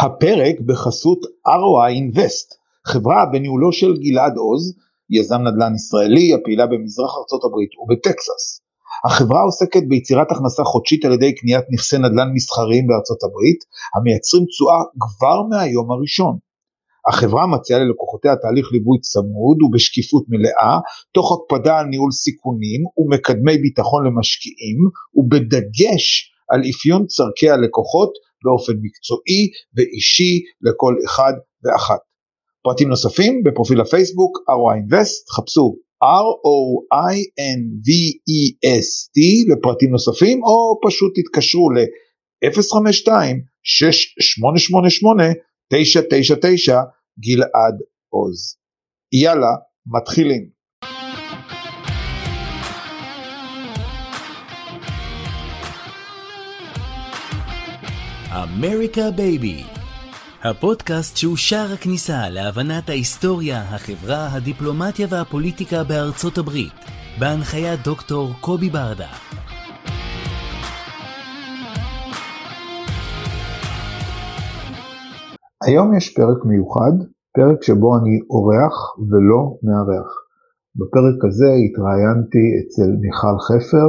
הפרק בחסות ROI Invest, חברה בניהולו של גלעד עוז, יזם נדל"ן ישראלי הפעילה במזרח ארצות הברית ובטקסס. החברה עוסקת ביצירת הכנסה חודשית על ידי קניית נכסי נדל"ן מסחריים בארצות הברית, המייצרים תשואה כבר מהיום הראשון. החברה מציעה ללקוחותיה תהליך ליווי צמוד ובשקיפות מלאה, תוך הקפדה על ניהול סיכונים ומקדמי ביטחון למשקיעים, ובדגש על אפיון צורכי הלקוחות באופן מקצועי ואישי לכל אחד ואחת. פרטים נוספים בפרופיל הפייסבוק ROI Invest, חפשו R-O-I-N-V-E-S-T לפרטים נוספים או פשוט תתקשרו ל-052-6888-999 גלעד עוז. יאללה, מתחילים. אמריקה baby, הפודקאסט שהוא שער הכניסה להבנת ההיסטוריה, החברה, הדיפלומטיה והפוליטיקה בארצות הברית, בהנחיית דוקטור קובי ברדה. היום יש פרק מיוחד, פרק שבו אני אורח ולא מארח. בפרק הזה התראיינתי אצל מיכל חפר,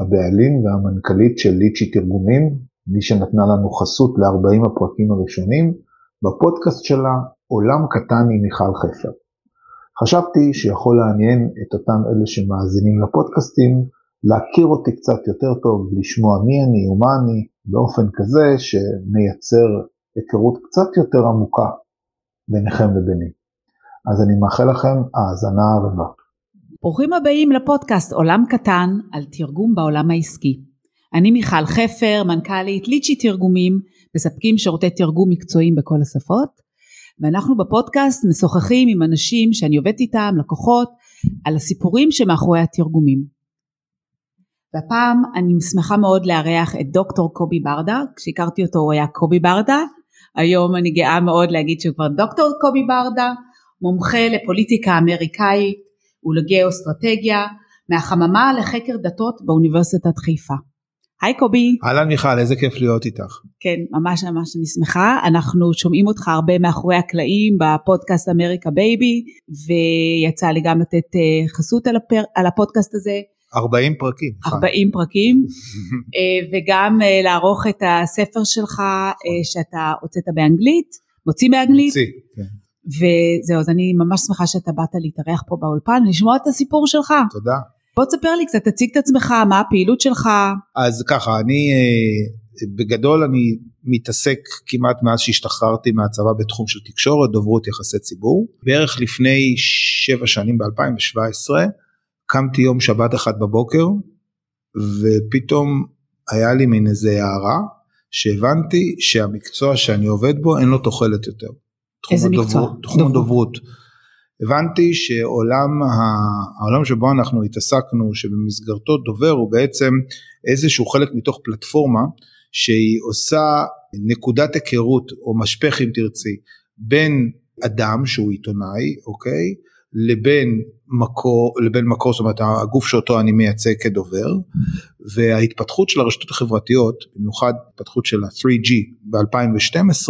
הבעלים והמנכ"לית של ליצ'י תרגומים, מי שנתנה לנו חסות ל-40 הפרקים הראשונים, בפודקאסט שלה עולם קטן עם מיכל חפר. חשבתי שיכול לעניין את אותם אלה שמאזינים לפודקאסטים, להכיר אותי קצת יותר טוב, לשמוע מי אני ומה אני, באופן כזה שמייצר היכרות קצת יותר עמוקה ביניכם לביני. אז אני מאחל לכם האזנה הרבה. ברוכים הבאים לפודקאסט עולם קטן על תרגום בעולם העסקי. אני מיכל חפר, מנכ"לית ליצ'י תרגומים, מספקים שירותי תרגום מקצועיים בכל השפות, ואנחנו בפודקאסט משוחחים עם אנשים שאני עובדת איתם, לקוחות, על הסיפורים שמאחורי התרגומים. והפעם אני שמחה מאוד לארח את דוקטור קובי ברדה, כשהכרתי אותו הוא היה קובי ברדה, היום אני גאה מאוד להגיד שהוא כבר דוקטור קובי ברדה, מומחה לפוליטיקה אמריקאית ולגיאו-אסטרטגיה, מהחממה לחקר דתות באוניברסיטת חיפה. היי קובי. אהלן מיכל, איזה כיף להיות איתך. כן, ממש ממש אני שמחה. אנחנו שומעים אותך הרבה מאחורי הקלעים בפודקאסט אמריקה בייבי, ויצא לי גם לתת אה, חסות על, הפר, על הפודקאסט הזה. 40 פרקים. 40 פרקים, אה, וגם אה, לערוך את הספר שלך שאתה הוצאת באנגלית, מוציא באנגלית. מוציא, כן. וזהו, אז אני ממש שמחה שאתה באת להתארח פה באולפן, לשמוע את הסיפור שלך. תודה. בוא תספר לי קצת, תציג את עצמך, מה הפעילות שלך. אז ככה, אני אה, בגדול אני מתעסק כמעט מאז שהשתחררתי מהצבא בתחום של תקשורת, דוברות יחסי ציבור. בערך לפני שבע שנים ב-2017 קמתי יום שבת אחד בבוקר ופתאום היה לי מין איזה הערה שהבנתי שהמקצוע שאני עובד בו אין לו תוחלת יותר. איזה מקצוע? הדובר, תחום הדוברות. הבנתי שעולם העולם שבו אנחנו התעסקנו שבמסגרתו דובר הוא בעצם איזשהו חלק מתוך פלטפורמה שהיא עושה נקודת היכרות או משפך אם תרצי בין אדם שהוא עיתונאי אוקיי? לבין מקור לבין מקור זאת אומרת הגוף שאותו אני מייצג כדובר וההתפתחות של הרשתות החברתיות במיוחד התפתחות של ה-3G ב-2012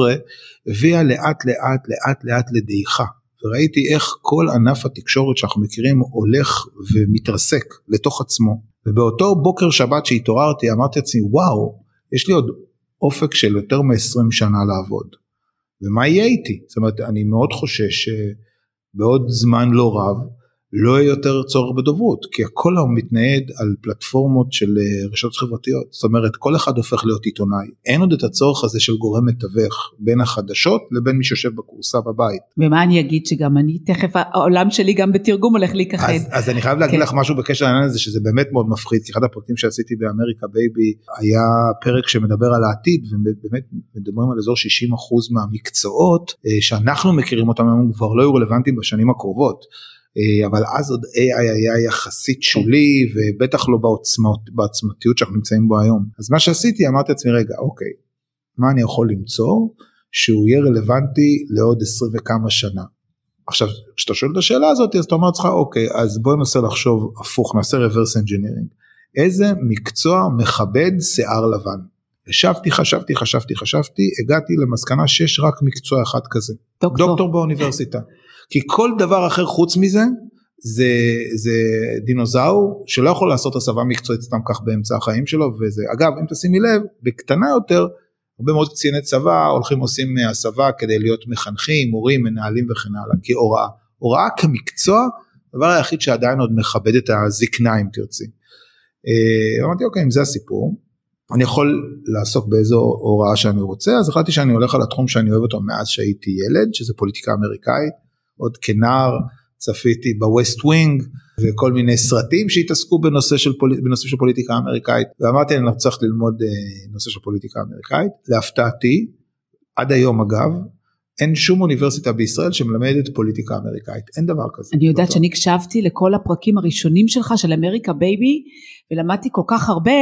הביאה לאט לאט לאט לאט לדעיכה וראיתי איך כל ענף התקשורת שאנחנו מכירים הולך ומתרסק לתוך עצמו. ובאותו בוקר שבת שהתעוררתי אמרתי לעצמי וואו יש לי עוד אופק של יותר מ-20 שנה לעבוד. ומה יהיה איתי? זאת אומרת אני מאוד חושש שבעוד זמן לא רב לא יהיה יותר צורך בדוברות, כי הכל היום מתנהל על פלטפורמות של אה, רשתות חברתיות, זאת אומרת כל אחד הופך להיות עיתונאי, אין עוד את הצורך הזה של גורם מתווך בין החדשות לבין מי שיושב בכורסה בבית. ומה אני אגיד שגם אני תכף העולם שלי גם בתרגום הולך להיכחד. אז, אז אני חייב להגיד כן. לך משהו בקשר לעניין הזה שזה באמת מאוד מפחיד, כי אחד הפרקים שעשיתי באמריקה בייבי היה פרק שמדבר על העתיד ובאמת מדברים על אזור 60% מהמקצועות אה, שאנחנו מכירים אותם היום כבר לא יהיו רלוונטיים בשנים הקרובות. אה, אבל אז עוד AI היה יחסית שולי ובטח לא בעוצמות, בעצמתיות שאנחנו נמצאים בו היום. אז מה שעשיתי אמרתי לעצמי רגע אוקיי מה אני יכול למצוא שהוא יהיה רלוונטי לעוד עשרים וכמה שנה. עכשיו כשאתה שואל את השאלה הזאת אז אתה אומר לעצמך אוקיי אז בוא ננסה לחשוב הפוך נעשה reverse engineering. איזה מקצוע מכבד שיער לבן. ישבתי, חשבתי, חשבתי, חשבתי, הגעתי למסקנה שיש רק מקצוע אחד כזה. דוקטור. דוקטור באוניברסיטה. כי כל דבר אחר חוץ מזה, זה, זה דינוזאור שלא יכול לעשות הסבה מקצועית סתם כך באמצע החיים שלו וזה אגב אם תשימי לב בקטנה יותר הרבה מאוד קציני צבא הולכים עושים הסבה כדי להיות מחנכים מורים מנהלים וכן הלאה כהוראה הוראה כמקצוע הדבר היחיד שעדיין עוד מכבד את הזקנה אם תרצי. אה, אמרתי אוקיי אם זה הסיפור אני יכול לעסוק באיזו הוראה שאני רוצה אז החלטתי שאני הולך על התחום שאני אוהב אותו מאז שהייתי ילד שזה פוליטיקה אמריקאית עוד כנער צפיתי ב West Wing וכל מיני סרטים שהתעסקו בנושא של, פוליט, בנושא של פוליטיקה אמריקאית ואמרתי אני צריך ללמוד אה, נושא של פוליטיקה אמריקאית. להפתעתי עד היום אגב אין שום אוניברסיטה בישראל שמלמדת פוליטיקה אמריקאית. אין דבר כזה. אני יודעת שאני הקשבתי לכל הפרקים הראשונים שלך של אמריקה בייבי ולמדתי כל כך הרבה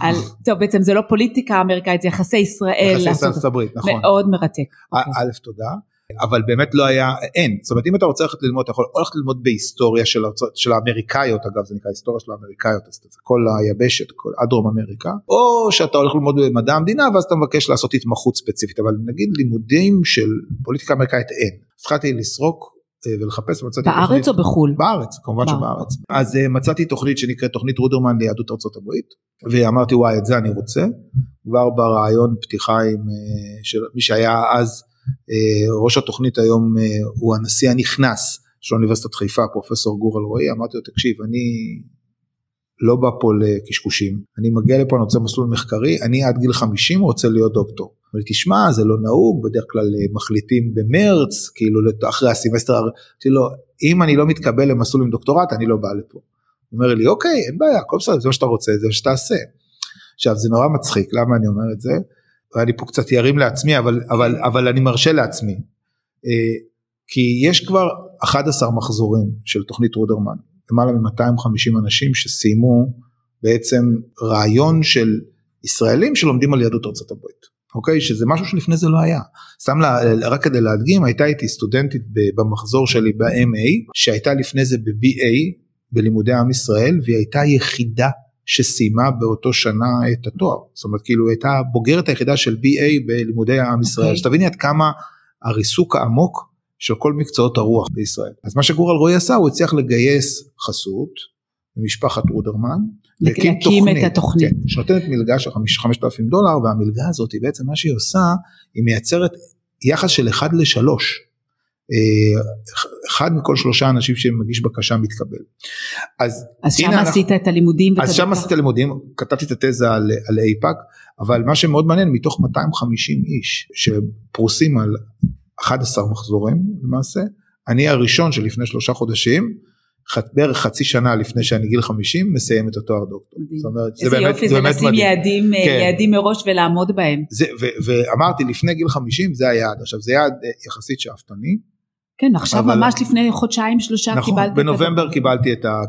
על, טוב בעצם זה לא פוליטיקה אמריקאית זה יחסי ישראל, יחסי ארצות הברית, נכון, מאוד מרתק. א' תודה, אבל באמת לא היה, אין, זאת אומרת אם אתה רוצה ללכת ללמוד, אתה יכול או ללכת ללמוד בהיסטוריה של, של האמריקאיות, אגב זה נקרא היסטוריה של האמריקאיות, אז זה כל היבשת, כל, עד דרום אמריקה, או שאתה הולך ללמוד במדע המדינה ואז אתה מבקש לעשות התמחות ספציפית, אבל נגיד לימודים של פוליטיקה אמריקאית אין. התחלתי לסרוק אה, ולחפש מצאתי בארץ תוכנית, או בחו"ל? בארץ כמובן בארץ. שבארץ אז אה, מצאתי תוכנית שנקראת תוכנית רודרמן ליהדות ארצות הברית ואמרתי וואי את זה אני רוצה כבר ברעיון פתיחה עם אה, של מי שהיה אז ראש התוכנית היום אה, הוא הנשיא הנכנס של אוניברסיטת חיפה פרופסור גור אלרועי אמרתי לו תקשיב אני לא בא פה לקשקושים אני מגיע לפה אני רוצה מסלול מחקרי אני עד גיל 50 רוצה להיות דוקטור. לי תשמע זה לא נהוג בדרך כלל אה, מחליטים במרץ כאילו אחרי הסמסטר אמרתי לו אם אני לא מתקבל למסלול עם דוקטורט אני לא בא לפה. הוא אומר לי אוקיי אין בעיה הכל בסדר זה מה שאתה רוצה זה מה שתעשה. עכשיו זה נורא מצחיק למה אני אומר את זה ואני פה קצת ירים לעצמי אבל אבל אבל אני מרשה לעצמי. אה, כי יש כבר 11 מחזורים של תוכנית רודרמן למעלה מ-250 אנשים שסיימו בעצם רעיון של ישראלים שלומדים על יהדות ארצות הברית. אוקיי? שזה משהו שלפני זה לא היה. סתם לה, רק כדי להדגים, הייתה איתי סטודנטית במחזור שלי ב-MA, שהייתה לפני זה ב-BA, בלימודי עם ישראל, והיא הייתה היחידה שסיימה באותו שנה את התואר. זאת אומרת, כאילו, הייתה הבוגרת היחידה של BA בלימודי עם ישראל. אוקיי. אז תביני עד כמה הריסוק העמוק של כל מקצועות הרוח בישראל. אז מה שגור אלרועי עשה, הוא הצליח לגייס חסות ממשפחת רודרמן, להקים את התוכנית. כן, שנותנת מלגה של 5,000 דולר והמלגה הזאת היא בעצם מה שהיא עושה היא מייצרת יחס של 1 ל-3. אחד מכל שלושה אנשים שמגיש בקשה מתקבל. אז, אז שם אנחנו- עשית את הלימודים. אז שם בטח- עשיתי לימודים, כתבתי את התזה על, על אייפאק, אבל מה שמאוד מעניין מתוך 250 איש שפרוסים על 11 מחזורים למעשה, אני הראשון שלפני שלושה חודשים, בערך חצי שנה לפני שאני גיל 50 מסיים את התואר דוקטור. זאת אומרת, זה איזה באמת, יופי זה זה באמת לשים מדהים. יעדים, אה, כן. יעדים מראש ולעמוד בהם. זה, ו, ואמרתי לפני גיל 50 זה היעד, עכשיו זה יעד אה, יחסית שאפתני, כן, עכשיו אבל- ממש לפני חודשיים שלושה נכון, קיבלת. את בנובמבר הדוקטורט. קיבלתי את ה...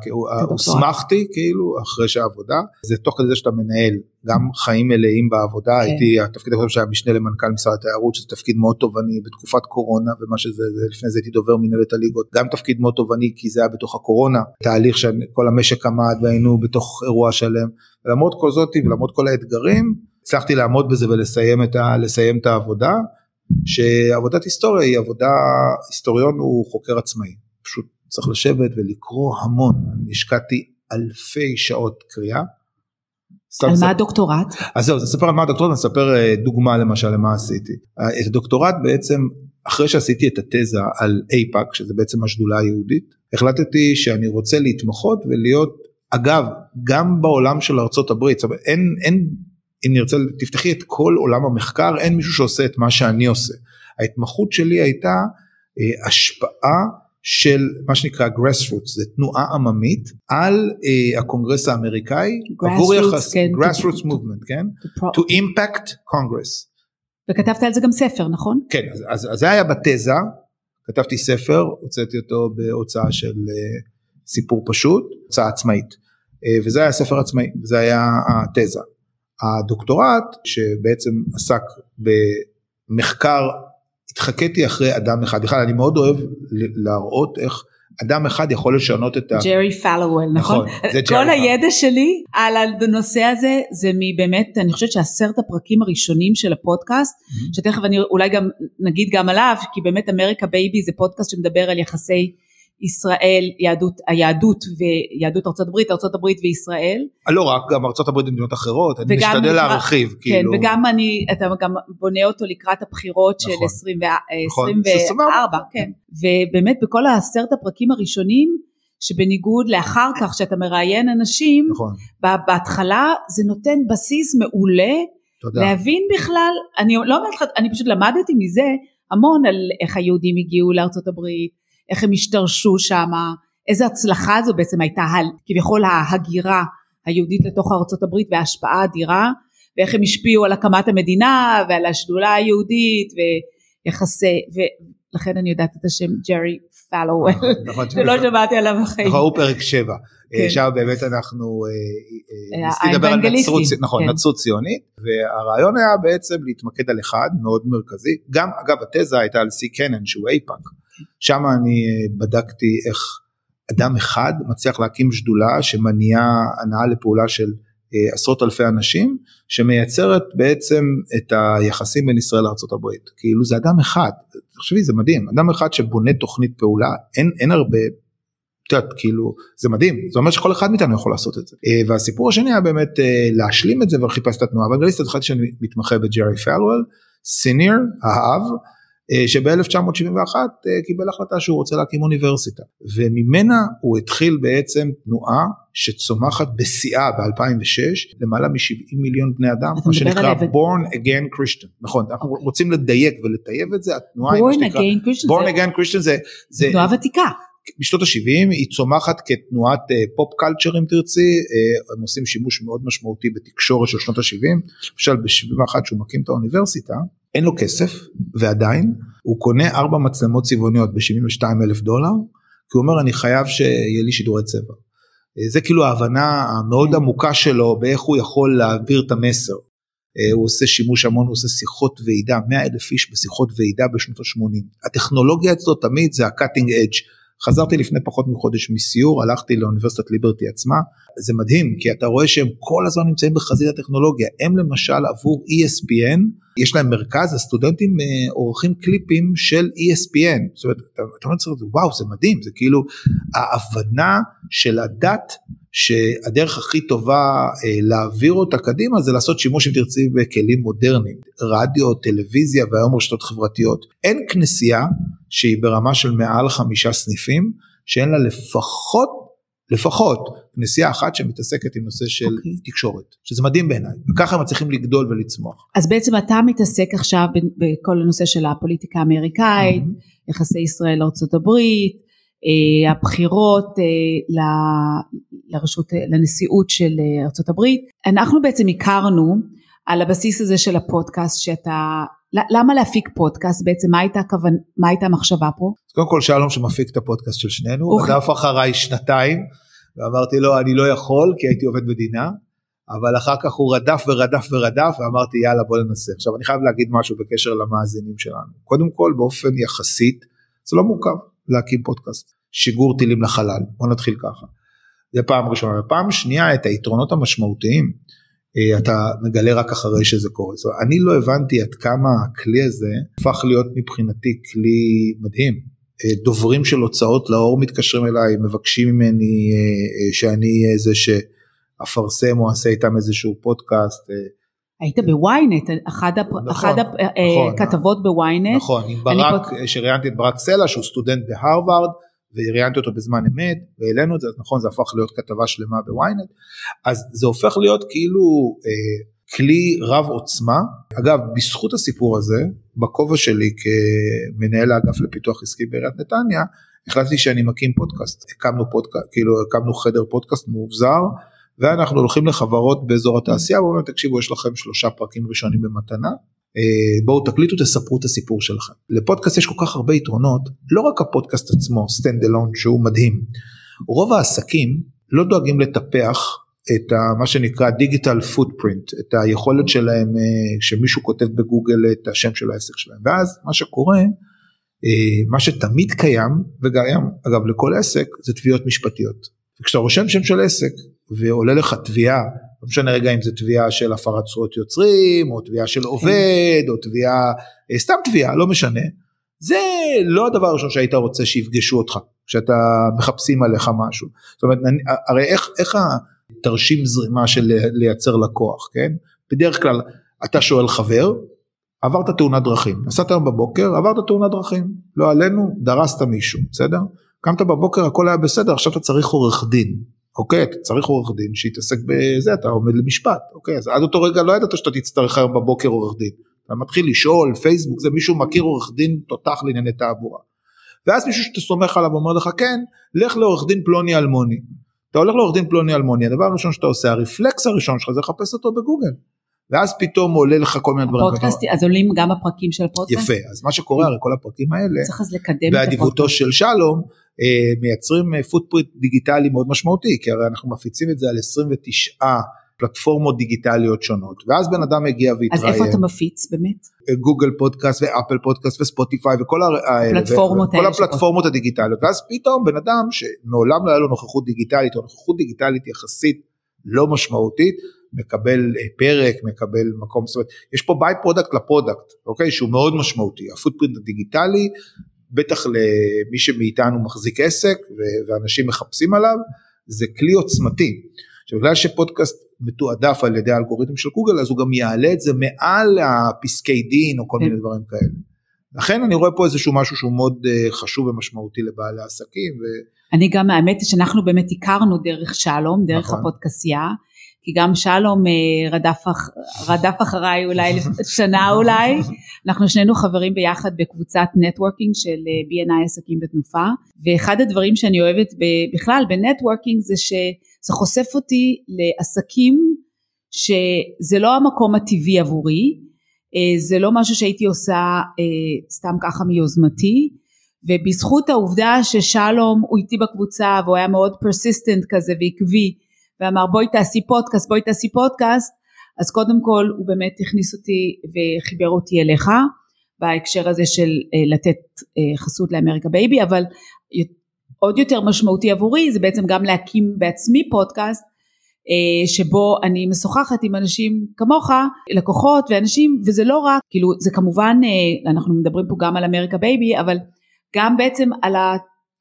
הוסמכתי כאילו אחרי שהעבודה, זה תוך כדי זה שאתה מנהל גם חיים מלאים בעבודה, כן. הייתי התפקיד הקודם שהיה משנה למנכ"ל משרד התיירות שזה תפקיד מאוד תובעני בתקופת קורונה ומה שזה, זה, לפני זה הייתי דובר מנהלת הליגות, גם תפקיד מאוד תובעני כי זה היה בתוך הקורונה, תהליך שכל המשק עמד והיינו בתוך אירוע שלם, ולמרות כל זאת ולמרות כל האתגרים, הצלחתי לעמוד בזה ולסיים את, ה, את העבודה, שעבודת היסטוריה היא עבודה, היסטוריון הוא חוקר עצמאי, פשוט צריך לשבת ולקרוא המון, אני השקעתי אלפי שעות קריאה. על מה הדוקטורט? אז זהו, אז אספר על מה הדוקטורט, אני אספר אה, דוגמה למשל למה עשיתי. אה, את הדוקטורט בעצם, אחרי שעשיתי את התזה על אייפאק, שזה בעצם השדולה היהודית, החלטתי שאני רוצה להתמחות ולהיות, אגב, גם בעולם של ארצות הברית, זאת אומרת, אין, אין, אם נרצה, תפתחי את כל עולם המחקר, אין מישהו שעושה את מה שאני עושה. ההתמחות שלי הייתה אה, השפעה של מה שנקרא grassroots, זה תנועה עממית על אה, הקונגרס האמריקאי, עבור יחס, כן. grassroots movement, כן? to impact Congress. וכתבת על זה גם ספר, נכון? כן, אז, אז, אז זה היה בתזה, כתבתי ספר, הוצאתי אותו בהוצאה של uh, סיפור פשוט, הוצאה עצמאית, uh, וזה היה ספר עצמאי, וזה היה התזה. הדוקטורט שבעצם עסק במחקר, התחקיתי אחרי אדם אחד, בכלל אני מאוד אוהב להראות איך אדם אחד יכול לשנות את ה... ג'רי פלוול, נכון? נכון, זה ג'רי כל פלוול. הידע שלי על הנושא הזה זה מבאמת, אני חושבת שעשרת הפרקים הראשונים של הפודקאסט, Mm-hmm. שתכף אני אולי גם נגיד גם עליו, כי באמת אמריקה בייבי זה פודקאסט שמדבר על יחסי ישראל, יהדות, היהדות ויהדות ארצות הברית, ארצות הברית וישראל. לא רק, גם ארצות הברית ומדינות אחרות, אני משתדל לקראת- להרחיב, כן, כאילו. וגם אני, אתה גם בונה אותו לקראת הבחירות של נכון. 20 ו- נכון, 24, כן. ובאמת בכל העשרת הפרקים הראשונים, שבניגוד לאחר כך שאתה מראיין אנשים, נכון, בהתחלה זה נותן בסיס מעולה תודה. להבין בכלל, אני לא אומרת לך, אני פשוט למדתי מזה המון על איך היהודים הגיעו לארצות הברית, איך הם השתרשו שם, איזה הצלחה זו בעצם הייתה כביכול ההגירה היהודית לתוך ארצות הברית וההשפעה האדירה, ואיך הם השפיעו על הקמת המדינה ועל השדולה היהודית ויחסי, ולכן אני יודעת את השם ג'רי פלוול, נכון, שלא שמעתי עליו בחיים. נכון, הוא פרק 7. כן. שם באמת אנחנו אה, אה, אה, ניסיתי לדבר על נצרות, נכון, כן. נצרות ציונית, והרעיון היה בעצם להתמקד על אחד מאוד מרכזי, גם אגב התזה הייתה על סי קנן שהוא אייפאק, שם אני אה, בדקתי איך אדם אחד מצליח להקים שדולה שמניעה הנעה לפעולה של אה, עשרות אלפי אנשים, שמייצרת בעצם את היחסים בין ישראל לארה"ב, כאילו זה אדם אחד, תחשבי זה מדהים, אדם אחד שבונה תוכנית פעולה, אין, אין הרבה את יודעת, כאילו, זה מדהים, זה אומר שכל אחד מאיתנו יכול לעשות את זה. אה, והסיפור השני היה באמת להשלים את זה וחיפש את התנועה. אוונגליסט התחלתי שאני מתמחה בג'רי פלוול, סיניור, האב, שב-1971 קיבל החלטה שהוא רוצה להקים אוניברסיטה. וממנה הוא התחיל בעצם תנועה שצומחת בשיאה ב-2006, למעלה מ-70 מיליון בני אדם, מה שנקרא born again Christian. נכון, אנחנו אוקיי. רוצים לדייק ולטייב את זה, התנועה היא מה born שנקרא, again Christian, born זה again Christian זה, זה תנועה ותיקה. בשנות ה-70 היא צומחת כתנועת אה, pop culture אם תרצי, אה, הם עושים שימוש מאוד משמעותי בתקשורת של שנות ה-70, למשל ב-71 שהוא מקים את האוניברסיטה, אין לו כסף ועדיין הוא קונה ארבע מצלמות צבעוניות ב-72 אלף דולר, כי הוא אומר אני חייב שיהיה לי שידורי צבע. אה, זה כאילו ההבנה המאוד כן. עמוקה שלו באיך הוא יכול להעביר את המסר. אה, הוא עושה שימוש המון, הוא עושה שיחות ועידה, 100 אלף איש בשיחות ועידה בשנות ה-80. הטכנולוגיה אצלו תמיד זה ה-cutting edge. חזרתי לפני פחות מחודש מסיור, הלכתי לאוניברסיטת ליברטי עצמה, זה מדהים כי אתה רואה שהם כל הזמן נמצאים בחזית הטכנולוגיה, הם למשל עבור ESPN, יש להם מרכז, הסטודנטים אה, עורכים קליפים של ESPN, זאת אומרת, אתה אתה אומר, וואו זה מדהים, זה כאילו ההבנה של הדת שהדרך הכי טובה אה, להעביר אותה קדימה זה לעשות שימוש אם תרצי בכלים מודרניים, רדיו, טלוויזיה והיום רשתות חברתיות. אין כנסייה שהיא ברמה של מעל חמישה סניפים שאין לה לפחות, לפחות כנסייה אחת שמתעסקת עם נושא של אוקיי. תקשורת, שזה מדהים בעיניי, וככה הם מצליחים לגדול ולצמוח. אז בעצם אתה מתעסק עכשיו בכל הנושא של הפוליטיקה האמריקאית, יחסי ישראל הברית, אה, הבחירות אה, ל- לרשות, לנשיאות של אה, ארצות הברית. אנחנו בעצם הכרנו על הבסיס הזה של הפודקאסט שאתה, למה להפיק פודקאסט בעצם, מה הייתה הכוונה, מה הייתה המחשבה פה? אז קודם כל שלום שמפיק את הפודקאסט של שנינו, הוא אוקיי. רדף אחריי שנתיים, ואמרתי לו אני לא יכול כי הייתי עובד מדינה, אבל אחר כך הוא רדף ורדף ורדף ואמרתי יאללה בוא ננסה. עכשיו אני חייב להגיד משהו בקשר למאזינים שלנו. קודם כל באופן יחסית זה לא מורכב להקים פודקאסט, שיגור טילים לחלל, בוא נתחיל ככה. זה פעם ראשונה. ופעם שנייה את היתרונות המשמעותיים אתה מגלה רק אחרי שזה קורה. זאת אומרת, אני לא הבנתי עד כמה הכלי הזה הפך להיות מבחינתי כלי מדהים. אה, דוברים של הוצאות לאור מתקשרים אליי, מבקשים ממני אה, אה, שאני אהיה זה שאפרסם או אעשה איתם איזשהו פודקאסט. אה, היית בוויינט, אחד נכון, הכתבות נכון. בוויינט, נכון, עם ברק, אה, שראיינתי את ברק סלע שהוא סטודנט בהרווארד, וראיינתי אותו בזמן אמת, והעלינו את זה, אז נכון זה הפך להיות כתבה שלמה בוויינט, אז זה הופך להיות כאילו אה, כלי רב עוצמה, אגב בזכות הסיפור הזה, בכובע שלי כמנהל האגף לפיתוח עסקי בעיריית נתניה, החלטתי שאני מקים פודקאסט, הקמנו פודקאסט, כאילו הקמנו חדר פודקאסט מאובזר, ואנחנו הולכים לחברות באזור התעשייה ואומרים תקשיבו יש לכם שלושה פרקים ראשונים במתנה, בואו תקליטו תספרו את הסיפור שלכם. לפודקאסט יש כל כך הרבה יתרונות, לא רק הפודקאסט עצמו, stand alone שהוא מדהים, רוב העסקים לא דואגים לטפח את ה, מה שנקרא דיגיטל פוטפרינט, את היכולת שלהם אה, שמישהו כותב בגוגל את השם של העסק שלהם, ואז מה שקורה, אה, מה שתמיד קיים וקיים אגב לכל עסק זה תביעות משפטיות. וכשאתה רושם שם של עסק ועולה לך תביעה, לא משנה רגע אם זה תביעה של הפרת זכויות יוצרים או תביעה של עובד או תביעה, אה, סתם תביעה, לא משנה, זה לא הדבר הראשון שהיית רוצה שיפגשו אותך כשאתה מחפשים עליך משהו. זאת אומרת, הרי איך, איך התרשים זרימה של לייצר לקוח, כן? בדרך כלל אתה שואל חבר, עברת תאונת דרכים, נסעת היום בבוקר, עברת תאונת דרכים, לא עלינו, דרסת מישהו, בסדר? קמת בבוקר, הכל היה בסדר, עכשיו אתה צריך עורך דין, אוקיי? אתה צריך עורך דין שיתעסק בזה, אתה עומד למשפט, אוקיי? אז עד אותו רגע לא ידעת שאתה תצטרך היום בבוקר עורך דין. אתה מתחיל לשאול, פייסבוק, זה מישהו מכיר עורך דין תותח לענייני תעבורה. ואז מישהו שאתה סומך עליו אומר לך, כן, לך לעורך דין פלוני אלמוני. אתה הולך לעורך דין פלוני אלמוני, הדבר הראשון שאתה עושה, הרפלקס הראשון שלך זה לחפש אותו בגוגל. ואז פתאום עולה לך כל מיני דברים. הפודקאסט, אז עולים גם הפרקים של הפודקאסט? יפה, אז מה שקורה, הרי כל הפרקים האלה, צריך אז לקדם את הפודקאסט. באדיבותו של שלום, מייצרים footprint אה, דיגיטלי מאוד משמעותי, כי הרי אנחנו מפיצים את זה על 29 פלטפורמות דיגיטליות שונות, ואז בן אדם מגיע והתראיין. אז איפה אתה מפיץ באמת? Google Podcast ו Apple Podcast ו Spotify וכל הפלטפורמות, וכל הפלטפורמות הדיגיטליות, ואז פתאום בן אדם שמעולם לא היה לו נוכחות דיגיטלית, או נוכחות דיגיטלית יחסית לא משמעותית, מקבל אה, פרק, מקבל מקום, זאת אומרת, יש פה by-product ל product, אוקיי, שהוא מאוד משמעותי, ה footprint הדיגיטלי, בטח למי שמאיתנו מחזיק עסק ואנשים מחפשים עליו, זה כלי עוצמתי. עכשיו בגלל שפודקאסט מתועדף על ידי האלגוריתם של גוגל אז הוא גם יעלה את זה מעל הפסקי דין או כל מיני דברים כאלה. לכן אני רואה פה איזשהו משהו שהוא מאוד אה, חשוב ומשמעותי לבעלי עסקים. ו... אני גם האמת היא שאנחנו באמת הכרנו דרך שלום, דרך נכון. הפודקסייה, כי גם שלום אה, רדף, רדף אחריי אולי שנה אולי, אנחנו שנינו חברים ביחד בקבוצת נטוורקינג של אה, B&I עסקים בתנופה, ואחד הדברים שאני אוהבת בכלל ב networking זה ש... זה חושף אותי לעסקים שזה לא המקום הטבעי עבורי, אה, זה לא משהו שהייתי עושה סתם ככה מיוזמתי, ובזכות העובדה ששלום הוא איתי בקבוצה והוא היה מאוד persistent כזה ועקבי ואמר בואי תעשי פודקאסט בואי תעשי פודקאסט אז קודם כל הוא באמת הכניס אותי וחיבר אותי אליך בהקשר הזה של אה, לתת חסות לאמריקה בייבי אבל עוד יותר משמעותי עבורי זה בעצם גם להקים בעצמי פודקאסט אה, שבו אני משוחחת עם אנשים כמוך, לקוחות ואנשים, וזה לא רק, כאילו זה כמובן, אה, אנחנו מדברים פה גם על אמריקה בייבי, אבל גם בעצם על ה...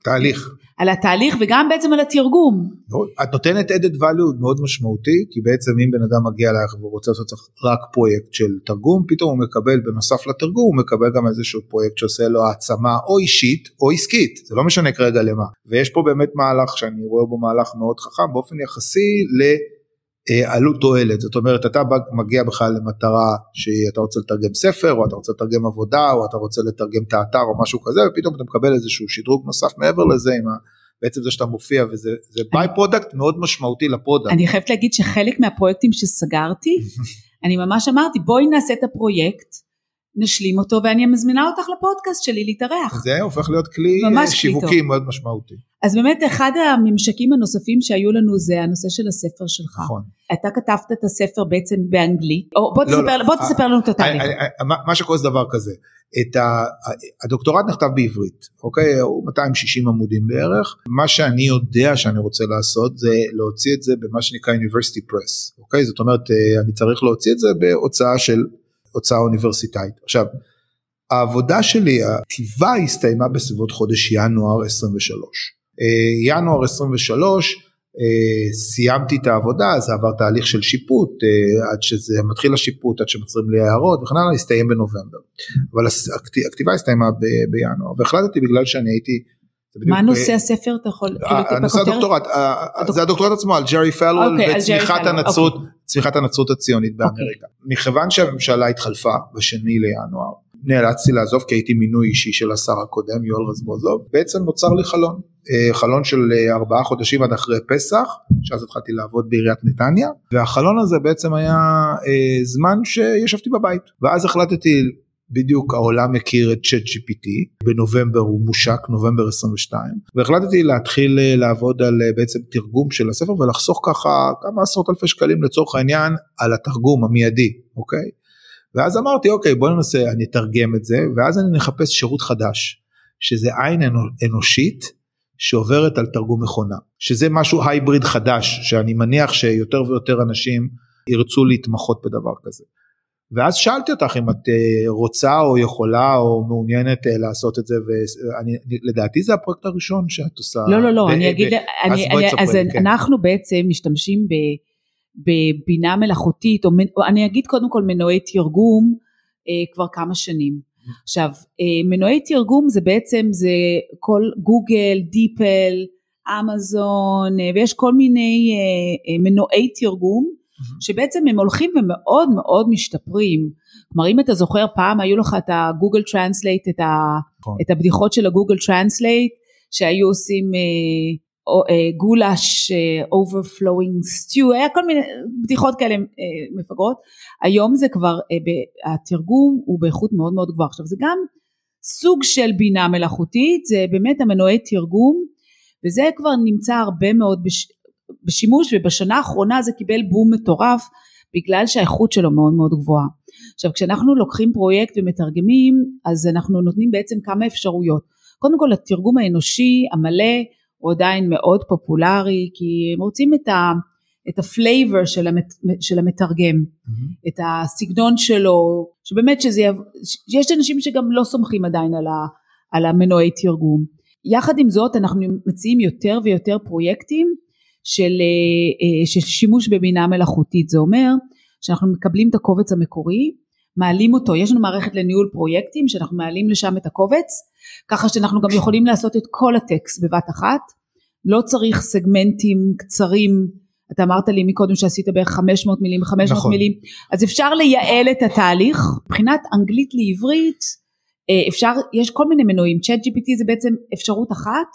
תהליך. על התהליך וגם בעצם על התרגום. את נותנת added value מאוד משמעותי כי בעצם אם בן אדם מגיע אליך והוא רוצה לעשות רק פרויקט של תרגום פתאום הוא מקבל בנוסף לתרגום הוא מקבל גם איזשהו פרויקט שעושה לו העצמה או אישית או עסקית זה לא משנה כרגע למה ויש פה באמת מהלך שאני רואה בו מהלך מאוד חכם באופן יחסי ל... אה, עלות תועלת זאת אומרת אתה מגיע בכלל למטרה שאתה רוצה לתרגם ספר או אתה רוצה לתרגם עבודה או אתה רוצה לתרגם את האתר או משהו כזה ופתאום אתה מקבל איזשהו שדרוג נוסף מעבר לזה עם ה... בעצם זה שאתה מופיע וזה byproduct מאוד משמעותי לפרויקט. אני חייבת להגיד שחלק מהפרויקטים שסגרתי אני ממש אמרתי בואי נעשה את הפרויקט נשלים אותו ואני מזמינה אותך לפודקאסט שלי להתארח. זה הופך להיות כלי שיווקי מאוד משמעותי. אז באמת אחד הממשקים הנוספים שהיו לנו זה הנושא של הספר שלך. נכון. אתה כתבת את הספר בעצם באנגלית, או בוא, לא, תספר, לא, בוא תספר לנו את התהליך. מה שקורה זה דבר כזה, את ה, הדוקטורט נכתב בעברית, אוקיי? הוא 260 עמודים בערך. מה שאני יודע שאני רוצה לעשות זה להוציא את זה במה שנקרא University Press, אוקיי? זאת אומרת אה, אני צריך להוציא את זה בהוצאה של הוצאה אוניברסיטאית. עכשיו, העבודה שלי, הכתיבה הסתיימה בסביבות חודש ינואר 23. אה, ינואר 23 אה, סיימתי את העבודה, זה עבר תהליך של שיפוט, אה, עד שזה מתחיל השיפוט, עד שמצרים לי הערות וכן הלאה, הסתיים בנובמבר. אבל הכתיבה הסתיימה בינואר, והחלטתי בגלל שאני הייתי מה נושא הספר אתה יכול, נושא הדוקטורט, זה הדוקטורט עצמו על ג'רי פלוול אוקיי, וצמיחת הנצרות, אוקיי. צמיחת הנצרות הציונית באמריקה. מכיוון שהממשלה התחלפה בשני לינואר, נאלצתי לעזוב כי הייתי מינוי אישי של השר הקודם יואל רזבוזוב, בעצם נוצר לי חלון, אה, חלון של אה, ארבעה חודשים עד אחרי פסח, שאז התחלתי לעבוד בעיריית נתניה, והחלון הזה בעצם היה אה, זמן שישבתי בבית, ואז החלטתי בדיוק העולם מכיר את צ'אט GPT בנובמבר הוא מושק נובמבר 22 והחלטתי להתחיל אה, לעבוד על אה, בעצם תרגום של הספר ולחסוך ככה כמה עשרות אלפי שקלים לצורך העניין על התרגום המיידי אוקיי? ואז אמרתי אוקיי בוא ננסה אני אתרגם את זה. ואז אני נחפש שירות חדש שזה עין אנושית שעוברת על תרגום מכונה, שזה משהו הייבריד חדש, שאני מניח שיותר ויותר אנשים ירצו להתמחות בדבר כזה. ואז שאלתי אותך אם את אה, רוצה או יכולה או מעוניינת אה, לעשות את זה ולדעתי זה הפרויקט הראשון שאת עושה. לא לא לא אני אגיד, אני, אני, אז כן. אנחנו בעצם משתמשים בבינה מלאכותית או אני אגיד קודם כל מנועי תרגום אה, כבר כמה שנים. עכשיו מנועי תרגום זה בעצם זה כל גוגל, DeepL, אמזון ויש כל מיני מנועי תרגום שבעצם הם הולכים ומאוד מאוד משתפרים. כלומר אם אתה זוכר פעם היו לך את ה-Google Translate, את, ה, נכון. את הבדיחות של ה-Google Translate שהיו עושים אה, אה, goulash אה, stew, היה כל מיני בדיחות כאלה אה, מפגרות. היום זה כבר, אה, ב, התרגום הוא באיכות מאוד מאוד גבוהה. עכשיו זה גם סוג של בינה מלאכותית, זה באמת המנועי תרגום וזה כבר נמצא הרבה מאוד בש, בשימוש ובשנה האחרונה זה קיבל בום מטורף בגלל שהאיכות שלו מאוד מאוד גבוהה. עכשיו כשאנחנו לוקחים פרויקט ומתרגמים אז אנחנו נותנים בעצם כמה אפשרויות. קודם כל התרגום האנושי המלא הוא עדיין מאוד פופולרי כי הם רוצים את ה... את ה flavor של, המת, של המתרגם, mm-hmm. את הסגנון שלו, שבאמת שזה, יש אנשים שגם לא סומכים עדיין על, ה, על המנועי תרגום. יחד עם זאת אנחנו מציעים יותר ויותר פרויקטים של, אה, אה, של שימוש בבינה מלאכותית, זה אומר שאנחנו מקבלים את הקובץ המקורי, מעלים אותו, יש לנו מערכת לניהול פרויקטים שאנחנו מעלים לשם את הקובץ, ככה שאנחנו גם יכולים לעשות את כל הטקסט בבת אחת, לא צריך סגמנטים קצרים, אתה אמרת לי מקודם שעשית בערך 500 מילים, 500 נכון. מילים, אז אפשר לייעל את התהליך, מבחינת אנגלית לעברית, אה, אפשר, יש כל מיני מנועים, צ'אט GPT זה בעצם אפשרות אחת,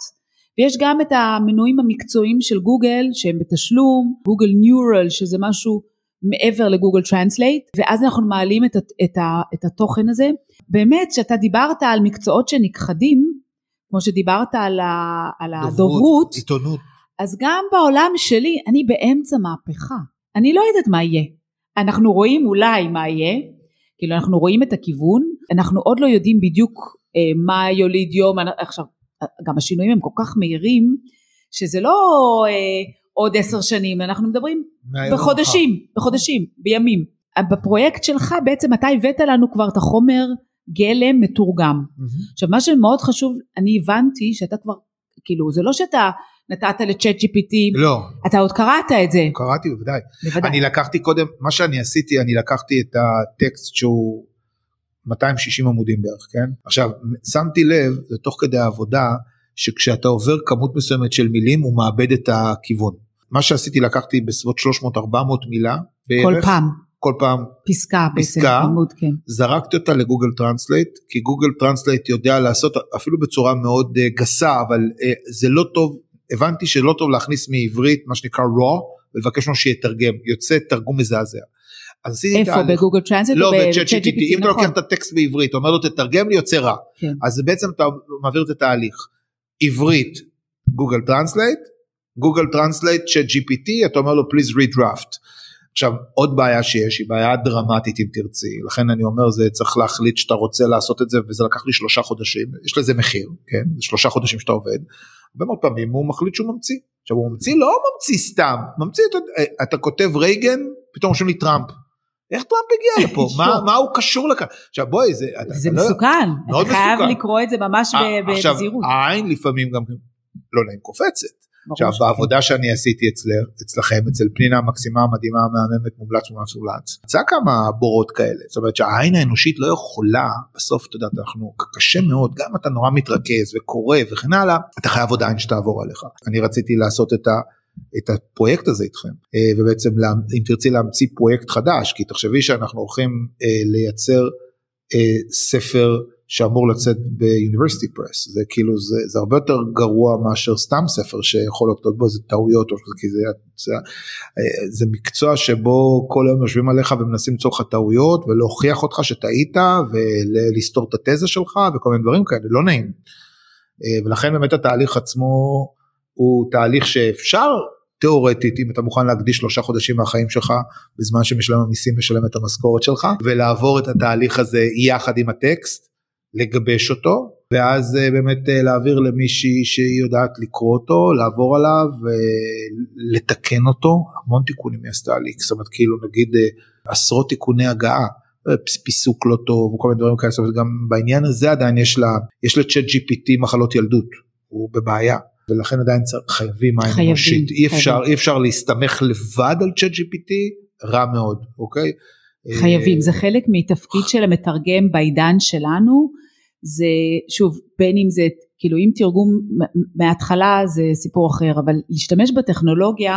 ויש גם את המנויים המקצועיים של גוגל שהם בתשלום, גוגל ניורל שזה משהו מעבר ל-Google Translate, ואז אנחנו מעלים את, את, את התוכן הזה. באמת שאתה דיברת על מקצועות שנכחדים, כמו שדיברת על, ה, על הדוברות, עיתונות, אז גם בעולם שלי אני באמצע מהפכה, אני לא יודעת מה יהיה. אנחנו רואים אולי מה יהיה, כאילו אנחנו רואים את הכיוון, אנחנו עוד לא יודעים בדיוק אה, מה יוליד יום, עכשיו גם השינויים הם כל כך מהירים, שזה לא אה, עוד עשר שנים, אנחנו מדברים בחודשים, אחר. בחודשים, בימים. בפרויקט שלך בעצם אתה הבאת לנו כבר את החומר גלם מתורגם. Mm-hmm. עכשיו מה שמאוד חשוב, אני הבנתי שאתה כבר, כאילו זה לא שאתה נתת לצ'אט GPT, לא. אתה עוד קראת את זה. קראתי בוודאי. בוודאי. אני לקחתי קודם, מה שאני עשיתי, אני לקחתי את הטקסט שהוא 260 עמודים בערך, כן? עכשיו, שמתי לב, זה תוך כדי העבודה, שכשאתה עובר כמות מסוימת של מילים, הוא מאבד את הכיוון. מה שעשיתי, לקחתי בסביבות 300-400 מילה בערך. כל פעם. כל פעם. פסקה, פסקה, עמוד, כן. זרקתי אותה ל-Google Translate, כי Google Translate יודע לעשות אפילו בצורה מאוד uh, גסה, אבל uh, זה לא טוב, הבנתי שלא טוב להכניס מעברית, מה שנקרא raw, ולבקש ממנו שיתרגם, יוצא תרגום מזעזע. אז עשיתי איפה? ב-Google Translate לא ב-ChatGPT אם אתה לוקח נכון. את הטקסט בעברית אומר לו תתרגם לי יוצא רע. כן. אז בעצם אתה מעביר את התהליך. עברית Google Translate Google Translate ChatGPT אתה אומר לו please redraft. עכשיו עוד בעיה שיש היא בעיה דרמטית אם תרצי. לכן אני אומר זה צריך להחליט שאתה רוצה לעשות את זה וזה לקח לי שלושה חודשים. יש לזה מחיר כן? זה שלושה חודשים שאתה עובד. הרבה מאוד פעמים הוא מחליט שהוא ממציא. עכשיו הוא ממציא לא ממציא סתם. ממציא אתה, אתה כותב רייגן פתאום רושם לי טראמפ איך טראמפ הגיע לפה? מה, מה הוא קשור לכאן? עכשיו בואי זה... זה לא, מסוכן, מאוד אתה חייב לקרוא את זה ממש בזהירות. עכשיו העין לפעמים גם לא נעים קופצת. עכשיו בעבודה שאני עשיתי אצלך, אצלכם, אצל פנינה המקסימה המדהימה המהממת מומלץ מומלץ מומלץ, יצא כמה בורות כאלה, זאת אומרת שהעין האנושית לא יכולה, בסוף אתה יודע, אנחנו קשה מאוד, גם אתה נורא מתרכז וקורא וכן הלאה, אתה חייב עוד עין שתעבור עליך. אני רציתי לעשות את ה... את הפרויקט הזה איתכם. אה, ובעצם אם תרצי להמציא פרויקט חדש כי תחשבי שאנחנו הולכים אה, לייצר אה, ספר שאמור לצאת ביוניברסיטי פרס זה כאילו זה, זה הרבה יותר גרוע מאשר סתם ספר שיכול להיות בו איזה טעויות או כי זה, זה, זה מקצוע שבו כל היום יושבים עליך ומנסים למצוא לך טעויות ולהוכיח אותך שטעית ולסתור את התזה שלך וכל מיני דברים כאלה לא נעים. ולכן באמת התהליך עצמו הוא תהליך שאפשר תיאורטית אם אתה מוכן להקדיש שלושה חודשים מהחיים שלך בזמן שמשלם המיסים משלם את המשכורת שלך ולעבור את התהליך הזה יחד עם הטקסט לגבש אותו ואז אה, באמת אה, להעביר למישהי שהיא יודעת לקרוא אותו, לעבור עליו, לתקן אותו, המון תיקונים היא עשתה לי, זאת אומרת כאילו נגיד עשרות תיקוני הגעה, פיסוק לא טוב וכל מיני דברים כאלה, זאת אומרת גם בעניין הזה עדיין יש לה, יש לצ'אט GPT מחלות ילדות, הוא בבעיה. ולכן עדיין צריך, חייבים מים אנושית, אי אפשר, אי אפשר להסתמך לבד על צ'אט GPT, רע מאוד, אוקיי? חייבים, זה חלק מתפקיד של המתרגם בעידן שלנו, זה שוב, בין אם זה, כאילו אם תרגום מההתחלה זה סיפור אחר, אבל להשתמש בטכנולוגיה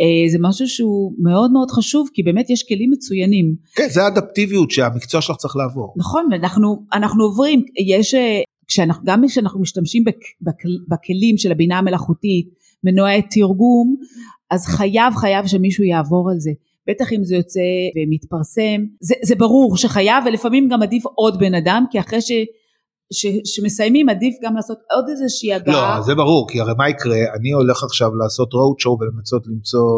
אה, זה משהו שהוא מאוד מאוד חשוב, כי באמת יש כלים מצוינים. כן, זה האדפטיביות שהמקצוע שלך צריך לעבור. נכון, אנחנו, אנחנו עוברים, יש, אה, כשאנחנו, גם כשאנחנו משתמשים בכ, בכ, בכלים של הבינה המלאכותית, מנועי תרגום, אז חייב חייב שמישהו יעבור על זה. בטח אם זה יוצא ומתפרסם, זה, זה ברור שחייב ולפעמים גם עדיף עוד בן אדם, כי אחרי ש... ש, שמסיימים עדיף גם לעשות עוד איזושהי הגעה. לא, זה ברור, כי הרי מה יקרה, אני הולך עכשיו לעשות road show ולמצות למצוא...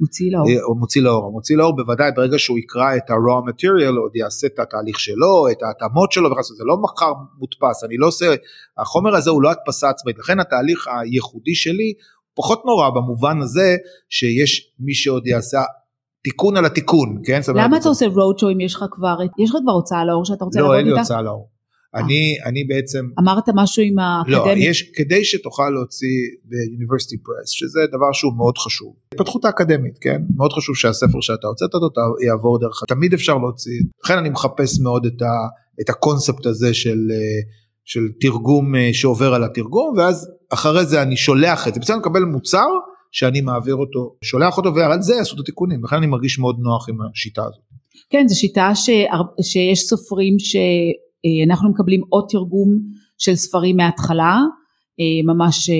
מוציא לאור. או מוציא לאור. מוציא לאור בוודאי ברגע שהוא יקרא את ה-raw material, עוד יעשה את התהליך שלו, את ההתאמות שלו, וכך, זה לא מחר מודפס, אני לא עושה, החומר הזה הוא לא הדפסה עצמאית, לכן התהליך הייחודי שלי פחות נורא במובן הזה שיש מי שעוד יעשה תיקון על התיקון, כן? למה אתה עושה road show אם יש לך כבר, יש לך כבר הוצאה לאור שאתה רוצה לעבוד איתה? לא, אין לי הוצאה לאור. אני, אני בעצם... אמרת משהו עם האקדמיה? לא, יש, כדי שתוכל להוציא ב-University Press, שזה דבר שהוא מאוד חשוב. התפתחות האקדמית, כן? מאוד חשוב שהספר שאתה הוצאת אותו יעבור דרך, תמיד אפשר להוציא, לכן אני מחפש מאוד את, ה, את הקונספט הזה של, של תרגום שעובר על התרגום, ואז אחרי זה אני שולח את זה, בסדר, לקבל מוצר שאני מעביר אותו, שולח אותו ועל זה יעשו את התיקונים, לכן אני מרגיש מאוד נוח עם השיטה הזאת. כן, זו שיטה ש... שיש סופרים שאנחנו מקבלים עוד תרגום של ספרים מההתחלה, אה, ממש אה,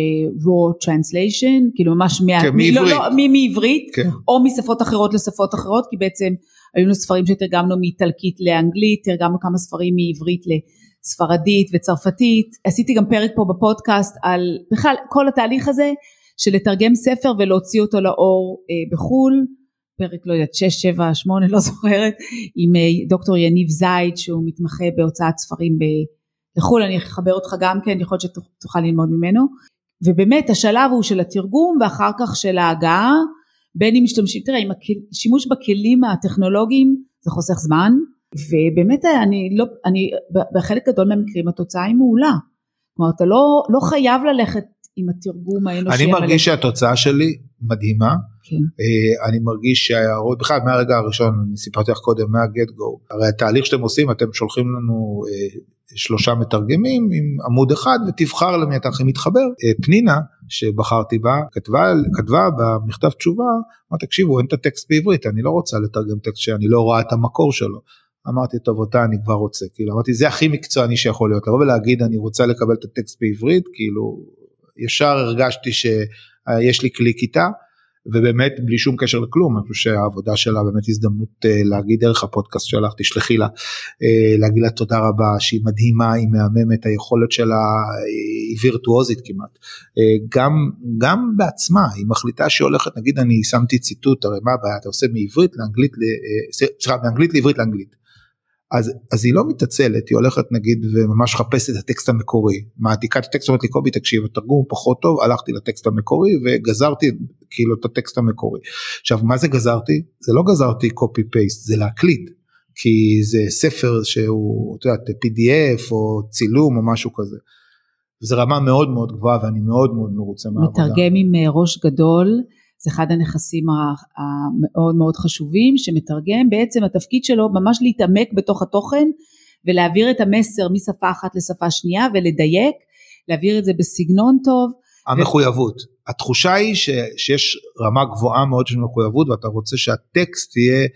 raw translation, כאילו ממש מה... כן, מעברית, לא, לא, מעברית כן. או משפות אחרות לשפות אחרות, כי בעצם היו לנו ספרים שתרגמנו מאיטלקית לאנגלית, תרגמנו כמה ספרים מעברית לספרדית וצרפתית, עשיתי גם פרק פה בפודקאסט על בכלל כל התהליך הזה של לתרגם ספר ולהוציא אותו לאור אה, בחו"ל, פרק לא יודעת 6, 7, 8 לא זוכרת, עם אה, דוקטור יניב זייד שהוא מתמחה בהוצאת ספרים בחו"ל, אני אחבר אותך גם כן, יכול להיות שתוכל ללמוד ממנו, ובאמת השלב הוא של התרגום ואחר כך של ההגעה, בין אם משתמשים, תראה, עם השימוש בכלים הטכנולוגיים זה חוסך זמן, ובאמת אני לא, אני בחלק גדול מהמקרים התוצאה היא מעולה. כלומר אתה לא, לא חייב ללכת עם התרגום האנושי. אני מרגיש שהתוצאה שלי מדהימה. כן. אה, אני מרגיש שההערות, בכלל מהרגע הראשון, אני סיפרתי לך קודם, מהגט גו, הרי התהליך שאתם עושים, אתם שולחים לנו אה, שלושה מתרגמים עם עמוד אחד ותבחר למי אתה הכי מתחבר. אה, פנינה, שבחרתי בה, כתבה, כתבה במכתב תשובה, אמרה תקשיבו אין את הטקסט בעברית, אני לא רוצה לתרגם טקסט שאני לא רואה את המקור שלו. אמרתי טוב אותה אני כבר רוצה, כאילו אמרתי זה הכי מקצועני שיכול להיות, לבוא ולהגיד אני רוצה לקבל את הטקסט בעברית, כאילו ישר הרגשתי שיש לי קליק איתה. ובאמת בלי שום קשר לכלום, אני חושב שהעבודה שלה באמת הזדמנות אה, להגיד דרך הפודקאסט שלך, תשלחי לה, אה, להגיד לה תודה רבה, שהיא מדהימה, היא מהממת, היכולת שלה היא וירטואוזית כמעט. אה, גם, גם בעצמה, היא מחליטה שהיא הולכת, נגיד אני שמתי ציטוט, הרי מה הבעיה, אתה עושה מעברית לאנגלית, סליחה, מאנגלית לעברית לאנגלית. אז, אז היא לא מתעצלת, היא הולכת נגיד וממש חפשת את הטקסט המקורי, מעתיקה את הטקסט, אומרת לי קובי תקשיב התרגום פחות טוב, הלכתי לטקסט המקורי וגזרתי כאילו את הטקסט המקורי. עכשיו מה זה גזרתי? זה לא גזרתי copy paste, זה להקליד, כי זה ספר שהוא, את יודעת, pdf או צילום או משהו כזה. זו רמה מאוד מאוד גבוהה ואני מאוד מאוד מרוצה מהעבודה. מתרגם עם אה, ראש גדול. זה אחד הנכסים המאוד מאוד חשובים שמתרגם בעצם התפקיד שלו ממש להתעמק בתוך התוכן ולהעביר את המסר משפה אחת לשפה שנייה ולדייק, להעביר את זה בסגנון טוב. המחויבות, ו... התחושה היא ש, שיש רמה גבוהה מאוד של מחויבות ואתה רוצה שהטקסט יהיה,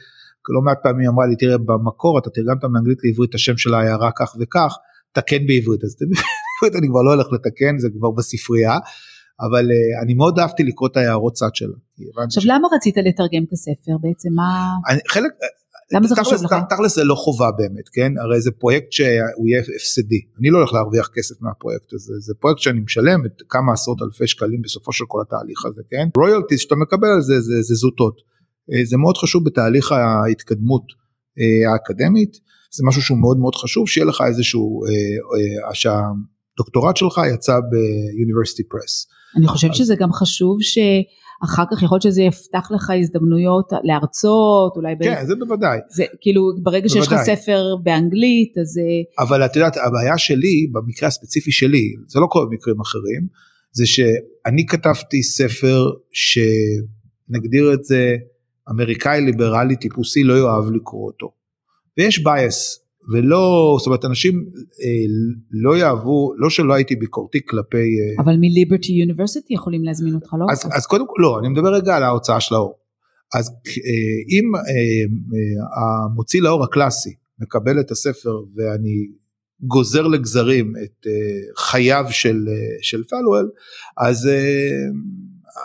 לא מעט פעמים אמרה לי תראה במקור אתה תרגמת מאנגלית לעברית את השם של העיירה כך וכך, תקן בעברית, אז אני כבר לא הולך לתקן זה כבר בספרייה. אבל uh, אני מאוד אהבתי לקרוא את ההערות צד שלה. עכשיו ש... למה רצית לתרגם את הספר בעצם מה? אני, חלק, למה זה חשוב לך? תכל'ס זה לא חובה באמת, כן? הרי זה פרויקט שהוא יהיה הפסדי. אני לא הולך להרוויח כסף מהפרויקט הזה, זה פרויקט שאני משלם את כמה עשרות אלפי שקלים בסופו של כל התהליך הזה, כן? רויאלטיז שאתה מקבל על זה, זה, זה זוטות. אה, זה מאוד חשוב בתהליך ההתקדמות אה, האקדמית. זה משהו שהוא מאוד מאוד חשוב, שיהיה לך איזשהו, אה, אה, שהדוקטורט שלך יצא ביוניברסיטי פרס. אני חושבת שזה גם חשוב שאחר כך יכול להיות שזה יפתח לך הזדמנויות להרצות, אולי... כן, ב... זה בוודאי. זה כאילו, ברגע בוודאי. שיש לך ספר באנגלית, אז... אבל את יודעת, הבעיה שלי, במקרה הספציפי שלי, זה לא קורה במקרים אחרים, זה שאני כתבתי ספר שנגדיר את זה, אמריקאי ליברלי טיפוסי לא יאהב לקרוא אותו. ויש bias, ולא, זאת אומרת אנשים אה, לא יאהבו, לא שלא הייתי ביקורתי כלפי... אה, אבל מ-Liberty University יכולים להזמין אותך, לא? אז, אז קודם כל, לא, אני מדבר רגע על ההוצאה של האור. אז אה, אם אה, אה, המוציא לאור הקלאסי מקבל את הספר ואני גוזר לגזרים את uh, חייו של, uh, של פאלוול, אז, uh,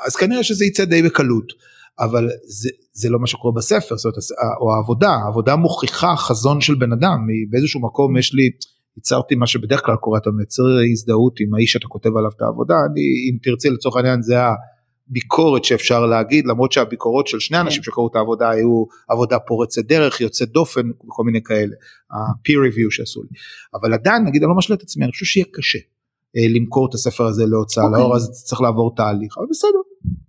אז כנראה שזה יצא די בקלות. אבל זה, זה לא מה שקורה בספר, זאת אומרת, או העבודה, העבודה מוכיחה חזון של בן אדם, באיזשהו מקום יש לי, ייצרתי מה שבדרך כלל קורה, אתה מייצר הזדהות עם האיש שאתה כותב עליו את העבודה, אני, אם תרצי לצורך העניין זה הביקורת שאפשר להגיד, למרות שהביקורות של שני אנשים כן. שקראו את העבודה היו עבודה פורצת דרך, יוצאת דופן, וכל מיני כאלה, ה-peer review שעשו לי, אבל עדיין נגיד אני לא משלה את עצמי, אני חושב שיהיה קשה. אה, למכור את הספר הזה להוצאה okay. אוקיי. לאור אז צריך לעבור תהליך אבל בסדר.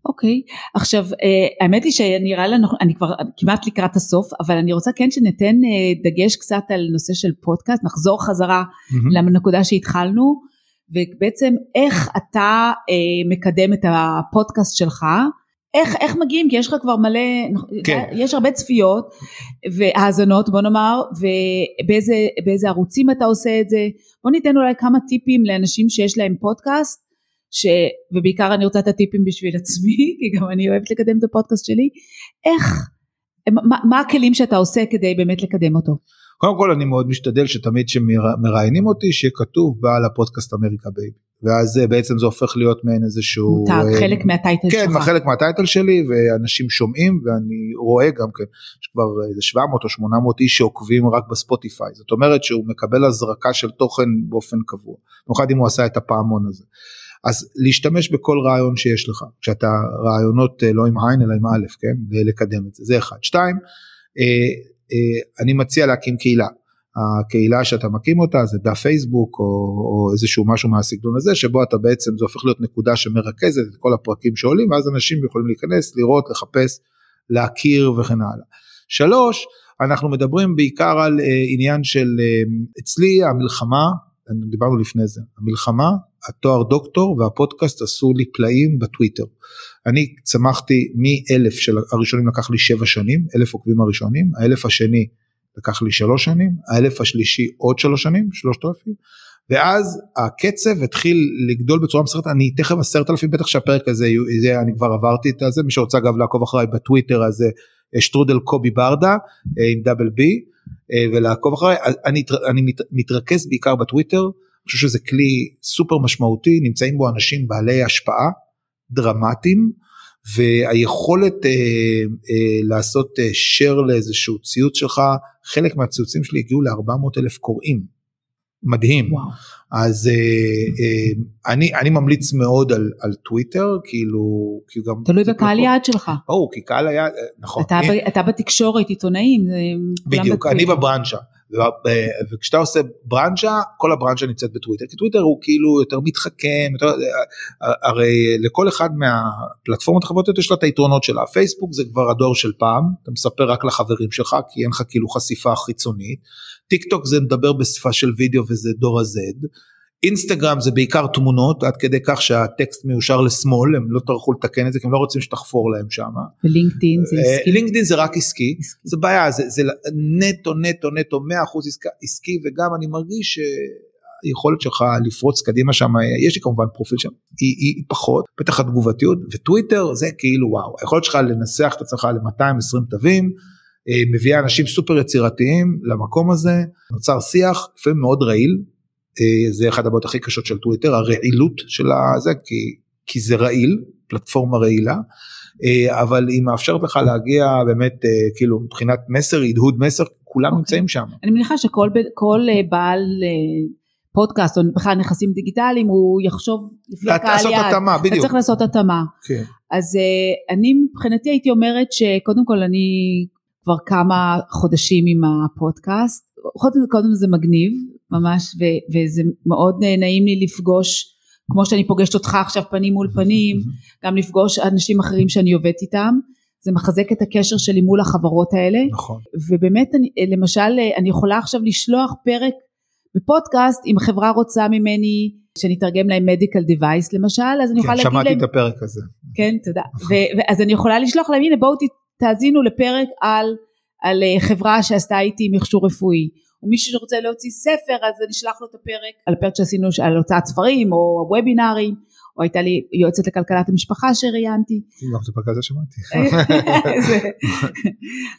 אוקיי okay. עכשיו uh, האמת היא שנראה לנו אני כבר כמעט לקראת הסוף אבל אני רוצה כן שניתן uh, דגש קצת על נושא של פודקאסט נחזור חזרה mm-hmm. לנקודה שהתחלנו ובעצם איך אתה מקדם את הפודקאסט שלך איך, איך מגיעים? כי יש לך כבר מלא, כן. יש הרבה צפיות והאזנות בוא נאמר ובאיזה ערוצים אתה עושה את זה. בוא ניתן אולי כמה טיפים לאנשים שיש להם פודקאסט ש... ובעיקר אני רוצה את הטיפים בשביל עצמי כי גם אני אוהבת לקדם את הפודקאסט שלי. איך מה, מה הכלים שאתה עושה כדי באמת לקדם אותו? קודם כל אני מאוד משתדל שתמיד שמראיינים אותי שיהיה כתוב בעל הפודקאסט אמריקה בייבי ואז אה, בעצם זה הופך להיות מעין איזשהו מותג uh, חלק מה title כן, שלך. כן חלק מה title שלי ואנשים שומעים ואני רואה גם כן יש כבר איזה 700 או 800 איש שעוקבים רק בספוטיפיי. זאת אומרת שהוא מקבל הזרקה של תוכן באופן קבוע במיוחד אם הוא עשה את הפעמון הזה. אז להשתמש בכל רעיון שיש לך כשאתה רעיונות אה, לא עם עין אלא עם א' כן ולקדם את זה. זה אחד. שתיים אני מציע להקים קהילה הקהילה שאתה מקים אותה זה דף פייסבוק או, או איזשהו משהו מהסגנון הזה שבו אתה בעצם זה הופך להיות נקודה שמרכזת את כל הפרקים שעולים ואז אנשים יכולים להיכנס לראות לחפש להכיר וכן הלאה. שלוש אנחנו מדברים בעיקר על uh, עניין של uh, אצלי המלחמה דיברנו לפני זה המלחמה התואר דוקטור והפודקאסט עשו לי פלאים בטוויטר. אני צמחתי מאלף של הראשונים לקח לי שבע שנים אלף עוקבים הראשונים האלף השני לקח לי שלוש שנים, האלף השלישי עוד שלוש שנים, שלושת אלפים, ואז הקצב התחיל לגדול בצורה מסוימת, אני תכף עשרת אלפים בטח שהפרק הזה, זה, אני כבר עברתי את זה, מי שרוצה אגב לעקוב אחריי בטוויטר הזה, שטרודל קובי ברדה אה, עם דאבל בי, אה, ולעקוב אחריי, אני, אני מת, מתרכז בעיקר בטוויטר, אני חושב שזה כלי סופר משמעותי, נמצאים בו אנשים בעלי השפעה דרמטיים, והיכולת אה, אה, לעשות אה, share לאיזשהו ציוץ שלך, חלק מהציוצים שלי הגיעו ל-400 אלף קוראים. מדהים. וואו. אז אה, אה, אני, אני ממליץ מאוד על, על טוויטר, כאילו, כי גם... תלוי בקהל יעד שלך. ברור, כי קהל היעד, אה, נכון. אתה, אני, אתה בתקשורת, עיתונאים, בדיוק, אני בברנצ'ה. וכשאתה עושה ברנצ'ה כל הברנצ'ה נמצאת בטוויטר כי טוויטר הוא כאילו יותר מתחכם יותר, הרי לכל אחד מהפלטפורמות החברתיות יש לה את היתרונות שלה. פייסבוק זה כבר הדור של פעם אתה מספר רק לחברים שלך כי אין לך כאילו חשיפה חיצונית. טיק טוק זה מדבר בשפה של וידאו וזה דור ה-Z אינסטגרם זה בעיקר תמונות עד כדי כך שהטקסט מיושר לשמאל הם לא טרחו לתקן את זה כי הם לא רוצים שתחפור להם שם. ולינקדאין זה אה, עסקי. לינקדאין זה רק עסקי, עסקי. זה בעיה זה, זה נטו נטו נטו 100% עסקי, וגם אני מרגיש שהיכולת שלך לפרוץ קדימה שם יש לי כמובן פרופיל שם היא, היא פחות בטח התגובתיות וטוויטר זה כאילו וואו היכולת שלך לנסח את עצמך ל-220 תווים. אה, מביאה אנשים סופר יצירתיים למקום הזה נוצר שיח לפעמים מאוד רעיל זה אחד הבעיות הכי קשות של טוויטר, הרעילות של הזה, כי, כי זה רעיל, פלטפורמה רעילה, אה, אבל היא מאפשרת לך להגיע באמת אה, כאילו מבחינת מסר, הדהוד מסר, כולם okay. אוקיי. נמצאים שם. אני מניחה שכל בעל פודקאסט או בכלל נכסים דיגיטליים הוא יחשוב לפי הקהל יעד. לעשות התאמה, בדיוק. אתה צריך לעשות התאמה. כן. אז אני מבחינתי הייתי אומרת שקודם כל אני כבר כמה חודשים עם הפודקאסט קודם זה מגניב ממש ו, וזה מאוד נעים לי לפגוש כמו שאני פוגשת אותך עכשיו פנים מול פנים גם לפגוש אנשים אחרים שאני עובדת איתם. זה מחזק את הקשר שלי מול החברות האלה. נכון. ובאמת אני, למשל אני יכולה עכשיו לשלוח פרק בפודקאסט אם חברה רוצה ממני שאני אתרגם להם מדיקל דיווייס למשל אז אני כן, יכולה להגיד שמעתי להם את הפרק הזה. כן תודה. ו- אז אני יכולה לשלוח להם הנה בואו תאזינו לפרק על, על אה, חברה שעשתה איתי מכשור רפואי או מישהו שרוצה להוציא ספר אז אני אשלח לו את הפרק. על הפרק שעשינו על הוצאת ספרים או וובינארים או הייתה לי יועצת לכלכלת המשפחה שראיינתי. גם את הפרק הזה שמעתי.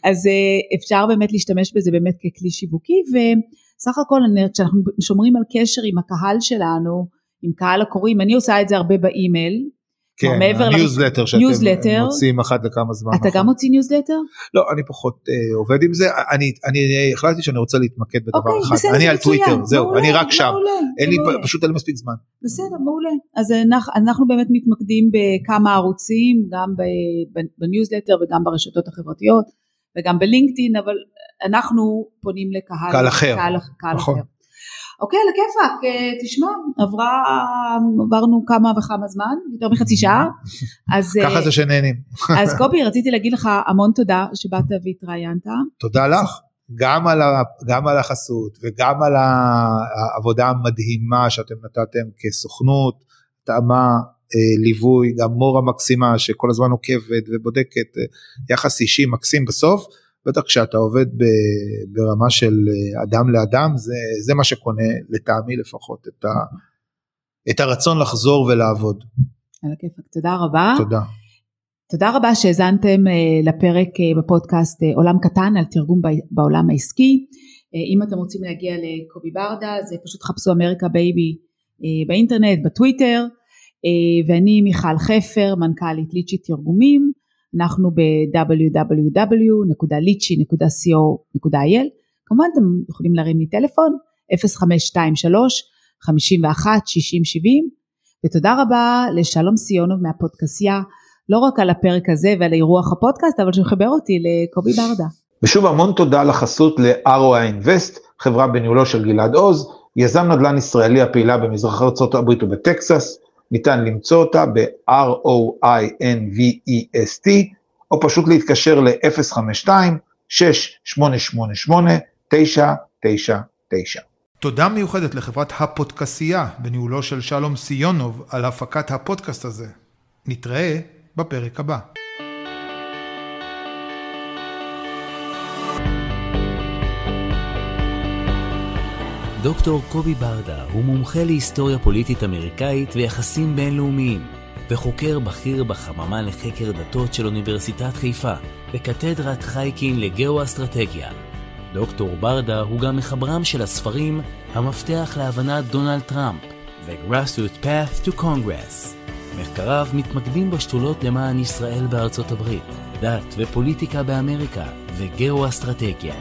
אז אה, אפשר באמת להשתמש בזה באמת ככלי שיווקי וסך הכל כשאנחנו שומרים על קשר עם הקהל שלנו עם קהל הקוראים אני עושה את זה הרבה באימייל כן, מעבר הניוזלטר שאתם ניוזלטר. מוצאים אחת לכמה זמן. אתה נכון. גם מוציא ניוזלטר? לא, אני פחות אה, עובד עם זה, אני, אני החלטתי שאני רוצה להתמקד בדבר אוקיי, אחד, בסדר, אני על טוויטר, זהו, מעולה, אני רק שם, מעולה, אין לי, מעולה. פשוט אין לי מספיק זמן. בסדר, מעולה. אז אנחנו, אנחנו באמת מתמקדים בכמה ערוצים, גם בניוזלטר וגם ברשתות החברתיות וגם בלינקדאין, אבל אנחנו פונים לקהל קהל אחר. קהל, קהל נכון. אחר. אוקיי, על הכיפאק, אה, תשמע, עברה, עברנו כמה וכמה זמן, יותר מחצי שעה, אז, אה, ככה זה שנהנים. אז קובי, רציתי להגיד לך המון תודה שבאת והתראיינת. תודה לך, גם על, ה, גם על החסות וגם על העבודה המדהימה שאתם נתתם כסוכנות, התאמה, אה, ליווי, גם מורה מקסימה שכל הזמן עוקבת ובודקת, אה, יחס אישי מקסים בסוף, בטח כשאתה עובד ב, ברמה של אה, אדם לאדם, זה, זה מה שקונה לטעמי לפחות את, ה, את הרצון לחזור ולעבוד. על הכיפאק, תודה רבה. תודה. תודה רבה שהאזנתם אה, לפרק אה, בפודקאסט עולם קטן על תרגום בעולם העסקי. אם אתם רוצים להגיע לקובי ברדה אז פשוט חפשו אמריקה בייבי באינטרנט, בטוויטר. ואני מיכל חפר, מנכ"לית ליצ'י תרגומים. אנחנו ב-www.lichy.co.il. כמובן אתם יכולים להרים לי טלפון 0523 51 60 70 ותודה רבה לשלום סיונוב מהפודקסייה לא רק על הפרק הזה ועל אירוח הפודקאסט, אבל שמחבר אותי לקובי ברדה. ושוב המון תודה לחסות ל-ROI Invest, חברה בניהולו של גלעד עוז, יזם נדל"ן ישראלי הפעילה במזרח ארצות הברית ובטקסס, ניתן למצוא אותה ב-ROINVEST, או פשוט להתקשר ל-052-6888-999. תודה מיוחדת לחברת הפודקסייה בניהולו של שלום סיונוב על הפקת הפודקאסט הזה. נתראה בפרק הבא. דוקטור קובי ברדה הוא מומחה להיסטוריה פוליטית אמריקאית ויחסים בינלאומיים, וחוקר בכיר בחממה לחקר דתות של אוניברסיטת חיפה, וקתדרת חייקין לגאו-אסטרטגיה. דוקטור ברדה הוא גם מחברם של הספרים "המפתח להבנת דונלד טראמפ" ו-Grassroot Path to Congress. מחקריו מתמקדים בשתולות למען ישראל בארצות הברית, דת ופוליטיקה באמריקה וגאו-אסטרטגיה.